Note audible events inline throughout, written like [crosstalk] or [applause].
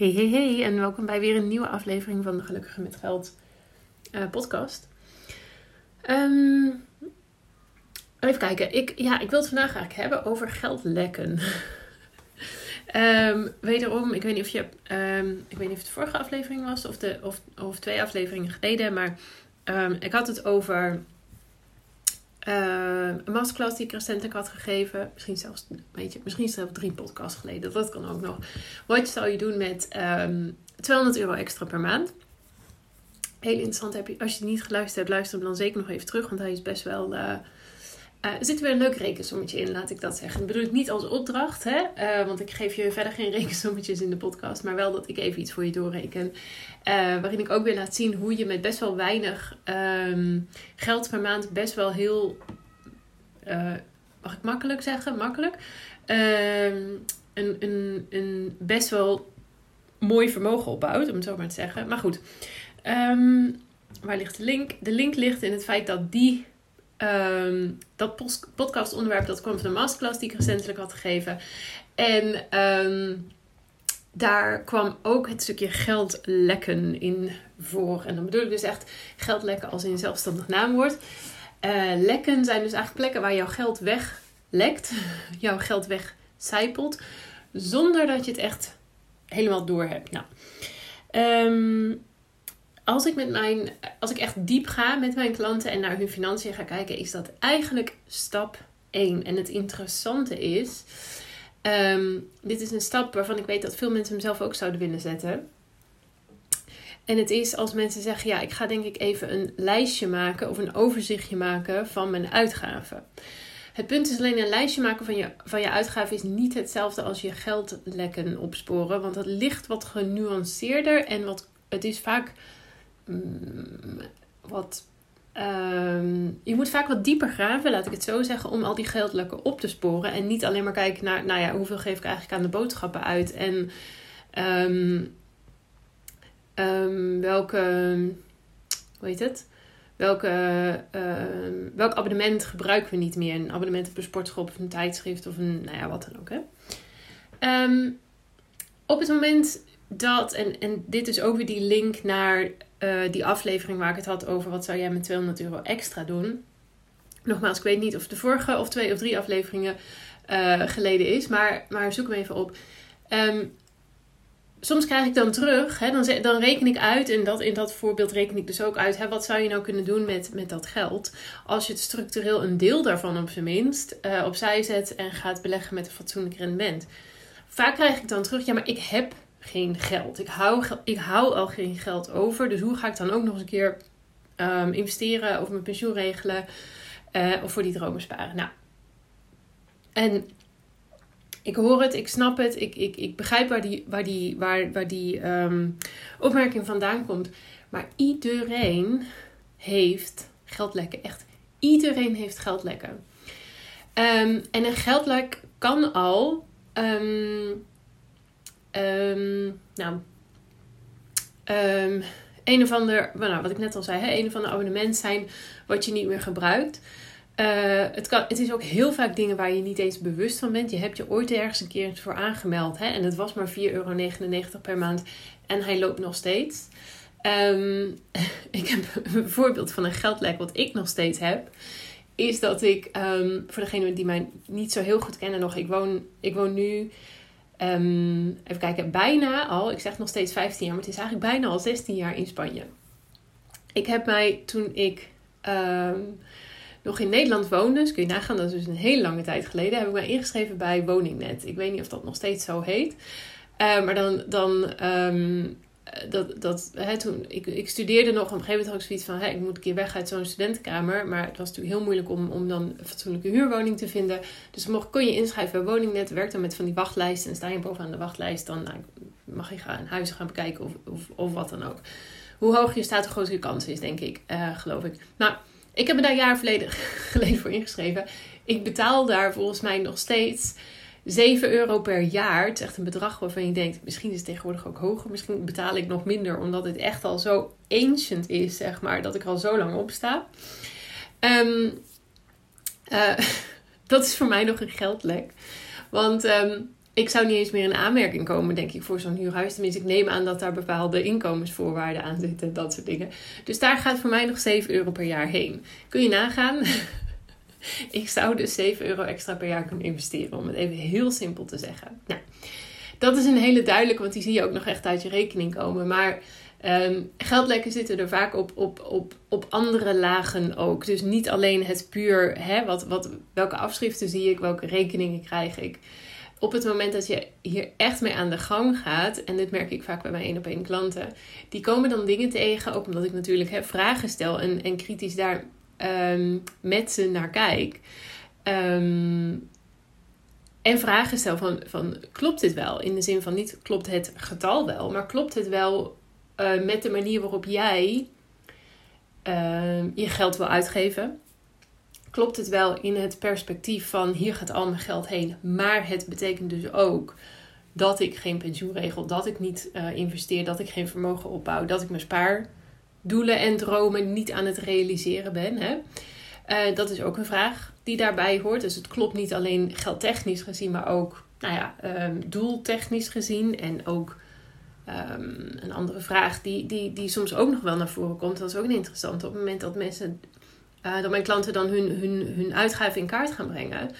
Hey, hey, hey en welkom bij weer een nieuwe aflevering van de Gelukkige met Geld uh, podcast. Um, even kijken, ik, ja, ik wil het vandaag eigenlijk hebben over geldlekken. um, [laughs] wederom, ik weet niet of je, um, ik weet niet of het de vorige aflevering was of, de, of, of twee afleveringen geleden, maar ik had het over een masterclass die ik recentelijk had gegeven. Misschien zelfs, weet je, misschien zelfs drie podcasts geleden. Dat kan ook nog. Wat zou je doen met um, ehm, 200 euro extra per maand? Heel interessant. Heb je, als je niet geluisterd hebt, luister hem dan zeker nog even terug. Want hij is best wel... Uh, er zit weer een leuk rekensommetje in, laat ik dat zeggen. Dat bedoel ik niet als opdracht, hè? Uh, want ik geef je verder geen [laughs] rekensommetjes in de podcast. Maar wel dat ik even iets voor je doorreken. Uh, waarin ik ook weer laat zien hoe je met best wel weinig um, geld per maand best wel heel. mag ik makkelijk zeggen? Makkelijk. een, een, een best wel mooi vermogen opbouwt, om het zo maar te zeggen. Maar goed. Um, waar ligt de link? De link ligt in het feit dat die Um, dat podcastonderwerp dat kwam van de masterclass die ik recentelijk had gegeven. En um, daar kwam ook het stukje geldlekken in voor. En dan bedoel ik dus echt geldlekken als in zelfstandig naamwoord. Uh, lekken zijn dus eigenlijk plekken waar jouw geld weglekt, [laughs] jouw geld wegcijpelt, zonder dat je het echt helemaal door hebt. Nou, um, als ik, met mijn, als ik echt diep ga met mijn klanten en naar hun financiën ga kijken, is dat eigenlijk stap 1. En het interessante is, um, dit is een stap waarvan ik weet dat veel mensen hem zelf ook zouden willen zetten. En het is als mensen zeggen, ja, ik ga denk ik even een lijstje maken of een overzichtje maken van mijn uitgaven. Het punt is alleen een lijstje maken van je, van je uitgaven is niet hetzelfde als je geldlekken opsporen. Want dat ligt wat genuanceerder en wat, het is vaak wat. Um, je moet vaak wat dieper graven, laat ik het zo zeggen, om al die geldlekken op te sporen. En niet alleen maar kijken naar, nou ja, hoeveel geef ik eigenlijk aan de boodschappen uit. En um, um, welke, hoe heet het? Welke, welk abonnement gebruiken we niet meer? Een abonnement op een sportschool of een tijdschrift of een, nou ja, wat dan ook. Hè? op het moment dat, en, en dit is ook weer die link naar uh, die aflevering waar ik het had over wat zou jij met 200 euro extra doen. Nogmaals, ik weet niet of de vorige of twee of drie afleveringen uh, geleden is, maar, maar zoek hem even op. Um, soms krijg ik dan terug, hè, dan, dan reken ik uit, en dat, in dat voorbeeld reken ik dus ook uit, hè, wat zou je nou kunnen doen met, met dat geld? Als je het structureel een deel daarvan op zijn minst uh, opzij zet en gaat beleggen met een fatsoenlijk rendement. Vaak krijg ik dan terug, ja, maar ik heb geen geld. Ik hou, ik hou al geen geld over. Dus hoe ga ik dan ook nog eens een keer um, investeren of mijn pensioen regelen uh, of voor die dromen sparen? Nou, en ik hoor het, ik snap het, ik, ik, ik begrijp waar die, waar die, waar, waar die um, opmerking vandaan komt. Maar iedereen heeft geldlekken. Echt, iedereen heeft geldlekken. Um, en een geldlek kan al Um, nou, um, een of ander, nou, wat ik net al zei, hè, een of ander abonnement zijn wat je niet meer gebruikt. Uh, het, kan, het is ook heel vaak dingen waar je niet eens bewust van bent. Je hebt je ooit ergens een keer voor aangemeld. Hè, en het was maar 4,99 euro per maand. En hij loopt nog steeds. Um, [laughs] ik heb [laughs] een voorbeeld van een geldlek wat ik nog steeds heb. Is dat ik, um, voor degenen die mij niet zo heel goed kennen nog. Ik woon, ik woon nu Um, even kijken, bijna al, ik zeg nog steeds 15 jaar, maar het is eigenlijk bijna al 16 jaar in Spanje. Ik heb mij toen ik um, nog in Nederland woonde, dus kun je nagaan, dat is dus een hele lange tijd geleden, heb ik mij ingeschreven bij Woningnet. Ik weet niet of dat nog steeds zo heet. Uh, maar dan, dan dat, dat, hè, toen, ik, ik studeerde nog, op een gegeven moment had ik zoiets van, hè, ik moet een keer weg uit zo'n studentenkamer. Maar het was natuurlijk heel moeilijk om, om dan een fatsoenlijke huurwoning te vinden. Dus mocht, kon je inschrijven bij Woningnet, werk dan met van die wachtlijsten. En sta je bovenaan de wachtlijst, dan nou, mag je gaan huizen gaan bekijken of, of, of wat dan ook. Hoe hoger je staat, hoe groter je kans is, denk ik, uh, geloof ik. Nou, ik heb me daar jaar [laughs] geleden voor ingeschreven. Ik betaal daar volgens mij nog steeds 7 euro per jaar. Het is echt een bedrag waarvan je denkt, misschien is het tegenwoordig ook hoger. Misschien betaal ik nog minder, omdat het echt al zo ancient is, zeg maar, dat ik al zo lang op sta. Um, dat is voor mij nog een geldlek. Want um, ik zou niet eens meer in aanmerking komen, denk ik, voor zo'n huurhuis. Tenminste, ik neem aan dat daar bepaalde inkomensvoorwaarden aan zitten, dat soort dingen. Dus daar gaat voor mij nog 7 euro per jaar heen. Kun je nagaan? [laughs] [laughs] ik zou dus 7 euro extra per jaar kunnen investeren, om het even heel simpel te zeggen. Nou, dat is een hele duidelijke, want die zie je ook nog echt uit je rekening komen. Maar um, geldlekken zitten er vaak op, op, op, op andere lagen ook. Dus niet alleen het puur, hè, wat, wat, welke afschriften zie ik, welke rekeningen krijg ik op het moment dat je hier echt mee aan de gang gaat, en dit merk ik vaak bij mijn één op één klanten, die komen dan dingen tegen, ook omdat ik natuurlijk hè, vragen stel en, en kritisch daar ehm, met ze naar kijk. Ehm, en vragen stel van, van klopt dit wel? In de zin van niet klopt het getal wel, maar klopt het wel uh, met de manier waarop jij uh, je geld wil uitgeven? klopt het wel in het perspectief van hier gaat al mijn geld heen. Maar het betekent dus ook dat ik geen pensioen regel, dat ik niet uh, investeer, dat ik geen vermogen opbouw, dat ik mijn spaardoelen en dromen niet aan het realiseren ben. Hè? Uh, dat is ook een vraag die daarbij hoort. Dus het klopt niet alleen geldtechnisch gezien, maar ook nou ja, um, doeltechnisch gezien. En ook um, een andere vraag die, die, die soms ook nog wel naar voren komt. Dat is ook interessant. Op het moment dat mensen uh, dat mijn klanten dan hun, hun, hun uitgaven in kaart gaan brengen,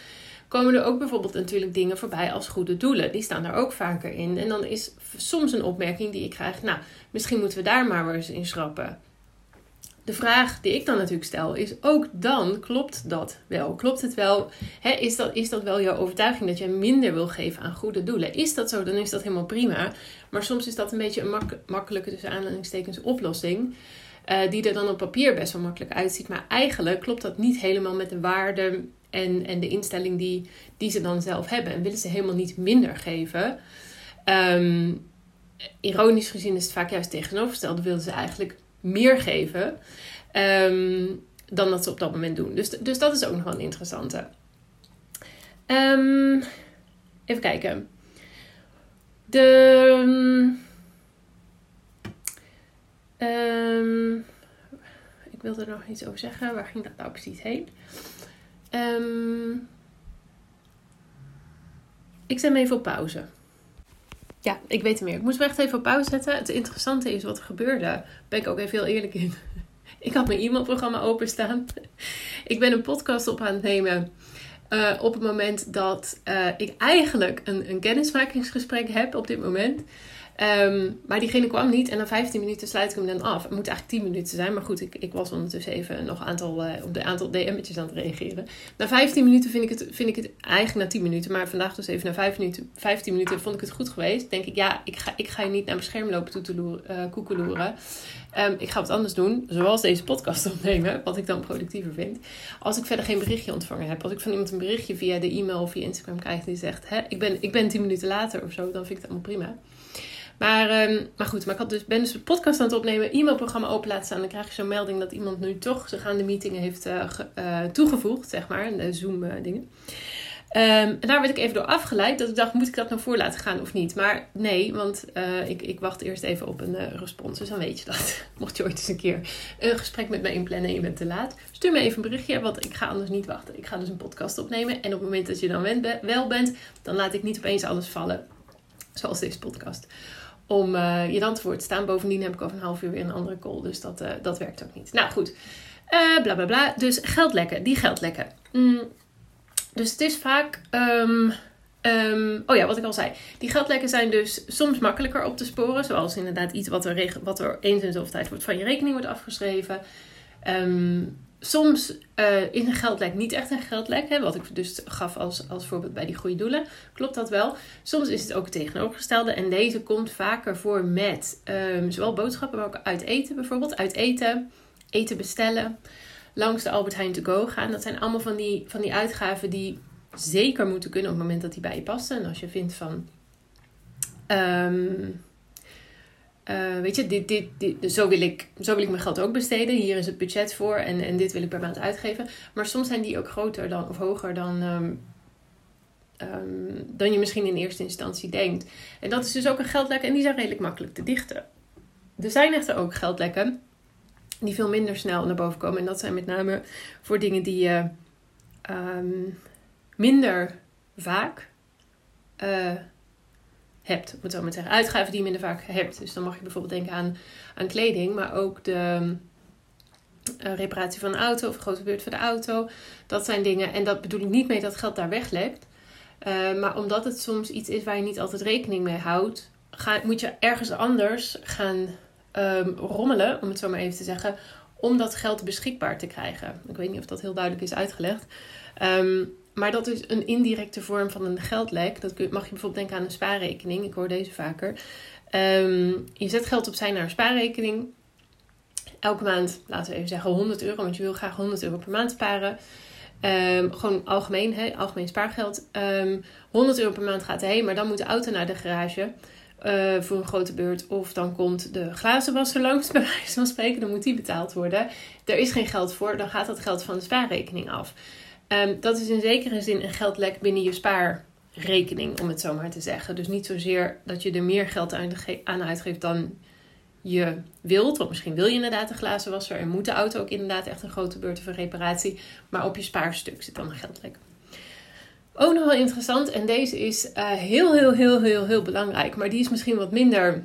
komen er ook bijvoorbeeld natuurlijk dingen voorbij als goede doelen. Die staan daar ook vaker in. En dan is soms een opmerking die ik krijg, nou, misschien moeten we daar maar eens in schrappen. De vraag die ik dan natuurlijk stel is ook dan, klopt dat wel? Klopt het wel? is, dat, is dat wel jouw overtuiging dat je minder wil geven aan goede doelen? Is dat zo, dan is dat helemaal prima. Maar soms is dat een beetje een mak makkelijke, tussen aanhalingstekens, oplossing. Uh, die er dan op papier best wel makkelijk uitziet. Maar eigenlijk klopt dat niet helemaal met de waarde en, en de instelling die, ze dan zelf hebben. En willen ze helemaal niet minder geven. Um, ironisch gezien is het vaak juist tegenovergesteld. Willen ze eigenlijk meer geven um, dan dat ze op dat moment doen. Dus, dus dat is ook nog wel een interessante. Um, even kijken. De ik wilde er nog iets over zeggen. Waar ging dat nou precies heen? Um, ik zet me even op pauze. Ja, ik weet het meer. Ik moest me echt even op pauze zetten. Het interessante is wat er gebeurde. Daar ben ik ook even heel eerlijk in. [laughs] Ik had mijn e-mailprogramma openstaan. Ik ben een podcast op aan het nemen. Uh, op het moment dat uh, ik eigenlijk een, een kennismakingsgesprek heb op dit moment. Um, maar diegene kwam niet en na 15 minuten sluit ik hem dan af. Het moet eigenlijk 10 minuten zijn, maar goed, ik, ik was ondertussen even nog aantal, uh, op de aantal DM'tjes aan het reageren. Na 15 minuten vind ik, het, vind ik het eigenlijk na 10 minuten, maar vandaag dus even na 5 minuten, 15 minuten vond ik het goed geweest. Denk ik, ja, ik ga, ik ga je niet naar mijn scherm lopen toe te loeren, uh, koekeloeren. Um, ik ga wat anders doen, zoals deze podcast opnemen, wat ik dan productiever vind. Als ik verder geen berichtje ontvangen heb, als ik van iemand een berichtje via de e-mail of via Instagram krijg die zegt, hè, ik, ben, ik ben 10 minuten later of zo, dan vind ik het allemaal prima. Maar, um, maar goed, maar ik had dus, ben dus een podcast aan het opnemen, e-mailprogramma open laten staan. Dan krijg je zo'n melding dat iemand nu toch zich aan de meetingen heeft uh, uh, toegevoegd, zeg maar, de Zoom-dingen. Uh, um, en daar werd ik even door afgeleid. Dat ik dacht, moet ik dat nou voor laten gaan of niet? Maar nee, want ik, ik wacht eerst even op een respons. Dus dan weet je dat. [laughs] Mocht je ooit eens een keer een gesprek met mij inplannen en je bent te laat. Stuur me even een berichtje, want ik ga anders niet wachten. Ik ga dus een podcast opnemen. En op het moment dat je dan wel bent, dan laat ik niet opeens alles vallen. Zoals deze podcast om uh, je dan te woord staan. Bovendien heb ik over een half uur weer een andere call. Dus dat, uh, dat werkt ook niet. Nou goed. Uh, bla bla bla. Dus geldlekken. Die geldlekken. Mm. Dus het is vaak. Um, oh ja, wat ik al zei. Die geldlekken zijn dus soms makkelijker op te sporen. Zoals inderdaad iets wat er, wat er eens in zoveel tijd wordt van je rekening wordt afgeschreven. Um, soms uh, is een geldlek niet echt een geldlek. Hè, wat ik dus gaf als, als voorbeeld bij die goede doelen. Klopt dat wel. Soms is het ook het tegenovergestelde. En deze komt vaker voor met um, zowel boodschappen, maar ook uit eten bijvoorbeeld. Uit eten, eten bestellen. Langs de Albert Heijn to go gaan. Dat zijn allemaal van die, van die uitgaven die zeker moeten kunnen op het moment dat die bij je passen. En als je vindt van... Um, uh, weet je, dit, dit, dit, zo, wil ik, zo wil ik mijn geld ook besteden. Hier is het budget voor en, en dit wil ik per maand uitgeven. Maar soms zijn die ook groter dan, of hoger dan, um, um, dan je misschien in eerste instantie denkt. En dat is dus ook een geldlek en die zijn redelijk makkelijk te dichten. Er zijn echter ook geldlekken die veel minder snel naar boven komen. En dat zijn met name voor dingen die je um, minder vaak uh, hebt. Om het zo maar zeggen. Uitgaven die je minder vaak hebt. Dus dan mag je bijvoorbeeld denken aan, aan kleding, maar ook de uh, reparatie van een auto of grote beurt voor de auto. Dat zijn dingen. En dat bedoel ik niet mee dat geld daar weglept. Uh, maar omdat het soms iets is waar je niet altijd rekening mee houdt, ga, moet je ergens anders gaan um, rommelen, om het zo maar even te zeggen, om dat geld beschikbaar te krijgen. Ik weet niet of dat heel duidelijk is uitgelegd. Um, maar dat is een indirecte vorm van een geldlek. Dat mag je bijvoorbeeld denken aan een spaarrekening. Ik hoor deze vaker. Um, je zet geld opzij naar een spaarrekening. Elke maand, laten we even zeggen, 100 euro. Want je wil graag 100 euro per maand sparen. Um, gewoon algemeen, algemeen spaargeld. Um, 100 euro per maand gaat erheen, maar dan moet de auto naar de garage uh, voor een grote beurt. Of dan komt de glazenwasser langs, bij wijze van spreken. Dan moet die betaald worden. Er is geen geld voor, dan gaat dat geld van de spaarrekening af. Um, dat is in zekere zin een geldlek binnen je spaarrekening, om het zo maar te zeggen. Dus niet zozeer dat je er meer geld aan uitgeeft dan je wilt. Want misschien wil je inderdaad een glazenwasser en moet de auto ook inderdaad echt een grote beurt voor reparatie. Maar op je spaarstuk zit dan een geldlek. Ook nog wel interessant, en deze is uh, heel, heel, heel, heel, heel belangrijk. Maar die is misschien wat minder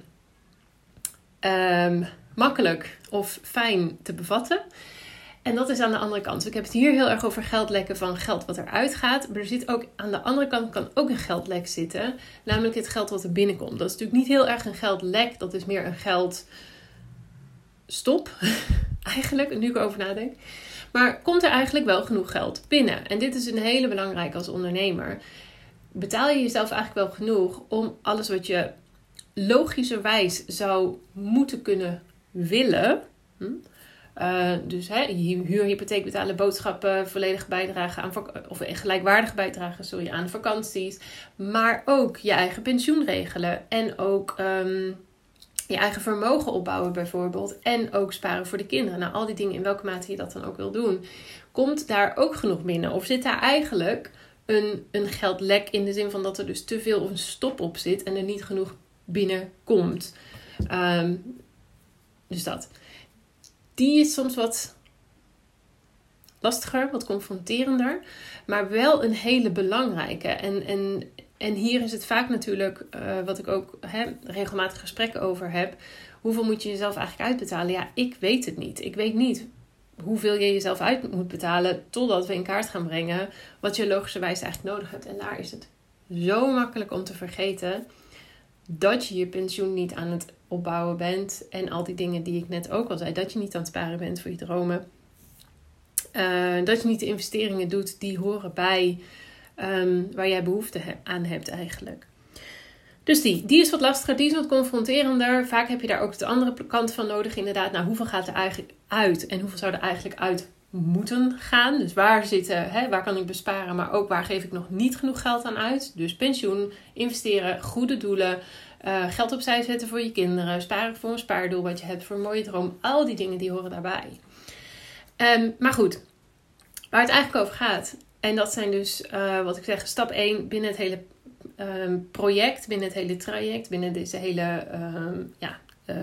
um, makkelijk of fijn te bevatten. En dat is aan de andere kant. ik heb het hier heel erg over geldlekken van geld wat eruit gaat. Maar er zit ook aan de andere kant kan ook een geldlek zitten. Namelijk het geld wat er binnenkomt. Dat is natuurlijk niet heel erg een geldlek. Dat is meer een geldstop. [laughs] eigenlijk, nu ik erover nadenk. Maar komt er eigenlijk wel genoeg geld binnen? En dit is een hele belangrijke als ondernemer. Betaal je jezelf eigenlijk wel genoeg om alles wat je logischerwijs zou moeten kunnen willen. Hm? Uh, dus hè, huur, betalen, boodschappen, volledig bijdragen aan, of gelijkwaardig bijdragen sorry, aan vakanties. Maar ook je eigen pensioen regelen. En ook um, je eigen vermogen opbouwen bijvoorbeeld. En ook sparen voor de kinderen. Nou, al die dingen, in welke mate je dat dan ook wil doen. Komt daar ook genoeg binnen? Of zit daar eigenlijk een, een geldlek in de zin van dat er dus te veel of een stop op zit en er niet genoeg binnenkomt? Um, dus dat die is soms wat lastiger, wat confronterender, maar wel een hele belangrijke. En, en, en hier is het vaak natuurlijk, uh, wat ik ook hè, regelmatig gesprekken over heb. Hoeveel moet je jezelf eigenlijk uitbetalen? Ja, ik weet het niet. Ik weet niet hoeveel je jezelf uit moet betalen totdat we in kaart gaan brengen wat je logischerwijs eigenlijk nodig hebt. En daar is het zo makkelijk om te vergeten dat je je pensioen niet aan het opbouwen bent. En al die dingen die ik net ook al zei. Dat je niet aan het sparen bent voor je dromen. Uh, dat je niet de investeringen doet die horen bij um, waar jij behoefte aan hebt eigenlijk. Dus die, die is wat lastiger, die is wat confronterender. Vaak heb je daar ook de andere kant van nodig. Inderdaad, nou hoeveel gaat er eigenlijk uit? En hoeveel zou er eigenlijk uit moeten gaan? Dus waar zitten, hè, waar kan ik besparen, maar ook waar geef ik nog niet genoeg geld aan uit? Dus pensioen, investeren, goede doelen, uh, geld opzij zetten voor je kinderen, sparen voor een spaardoel wat je hebt, voor een mooie droom. Al die dingen die horen daarbij. Um, maar goed, waar het eigenlijk over gaat. En dat zijn dus, uh, wat ik zeg, stap 1 binnen het hele um, project, binnen het hele traject, binnen deze hele, um, ja, uh,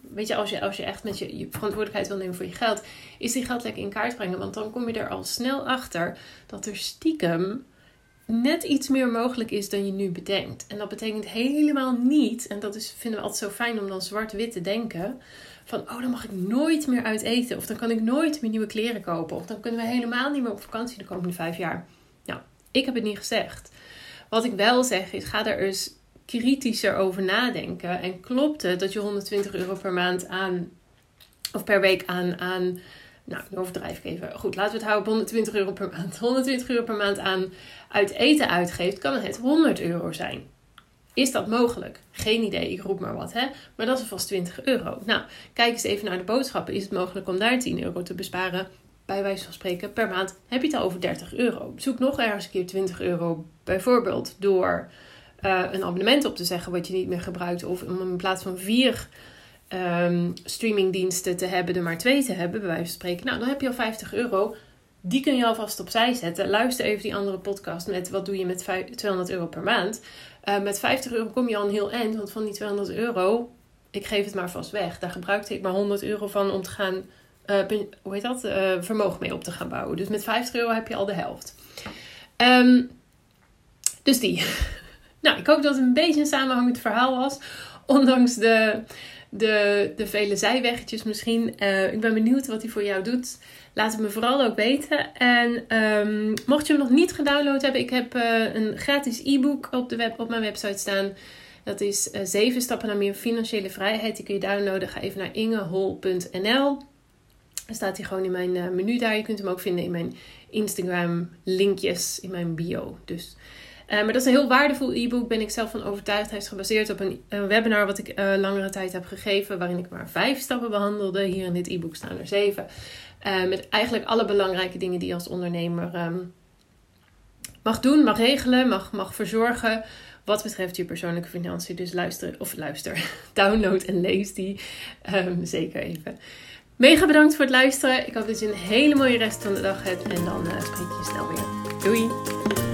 weet je als, je, als je echt met je, je, verantwoordelijkheid wil nemen voor je geld, is die geld lekker in kaart brengen. Want dan kom je er al snel achter dat er stiekem net iets meer mogelijk is dan je nu bedenkt. En dat betekent helemaal niet, en dat is, vinden we altijd zo fijn om dan zwart-wit te denken, van oh, dan mag ik nooit meer uit eten. Of dan kan ik nooit meer nieuwe kleren kopen. Of dan kunnen we helemaal niet meer op vakantie de komende vijf jaar. Nou, ik heb het niet gezegd. Wat ik wel zeg is, ga er eens kritischer over nadenken. En klopt het dat je 120 euro per maand aan, of per week aan, aan nou, nu overdrijf ik even. Goed, laten we het houden op 120 euro per maand. 120 euro per maand aan uit eten uitgeeft, kan het 100 euro zijn. Is dat mogelijk? Geen idee, ik roep maar wat, hè? Maar dat is vast 20 euro. Nou, kijk eens even naar de boodschappen. Is het mogelijk om daar 10 euro te besparen? Bij wijze van spreken, per maand heb je het al over 30 euro. Zoek nog ergens een keer 20 euro, bijvoorbeeld door uh, een abonnement op te zeggen wat je niet meer gebruikt. Of om in plaats van vier um, streamingdiensten te hebben, er maar twee te hebben, bij wijze van spreken. Nou, dan heb je al 50 euro. Die kun je alvast opzij zetten. Luister even die andere podcast met wat doe je met 200 euro per maand. Uh, met 50 euro kom je al een heel eind, want van die 200 euro, ik geef het maar vast weg. Daar gebruikte ik maar 100 euro van om te gaan, uh, hoe heet dat, uh, vermogen mee op te gaan bouwen. Dus met 50 euro heb je al de helft. Um, dus die. [laughs] Nou, ik hoop dat het een beetje een samenhangend verhaal was. Ondanks de, de, de vele zijweggetjes misschien. Uh, ik ben benieuwd wat hij voor jou doet. Laat het me vooral ook weten. En um, mocht je hem nog niet gedownload hebben, ik heb uh, een gratis e-book op, de web, op mijn website staan. Dat is uh, 7 stappen naar meer financiële vrijheid. Die kun je downloaden. Ga even naar ingehol.nl. Dan staat hij gewoon in mijn menu daar. Je kunt hem ook vinden in mijn Instagram linkjes in mijn bio. Dus uh, maar dat is een heel waardevol e-book, ben ik zelf van overtuigd. Hij is gebaseerd op een, webinar wat ik uh, langere tijd heb gegeven, waarin ik maar vijf stappen behandelde. Hier in dit e-book staan er zeven. Uh, met eigenlijk alle belangrijke dingen die je als ondernemer um, mag doen, mag regelen, mag, mag verzorgen. Wat betreft je persoonlijke financiën. Dus luister, of luister, [laughs] download en lees die um, zeker even. Mega bedankt voor het luisteren. Ik hoop dat je een hele mooie rest van de dag hebt. En dan spreek je snel weer. Doei!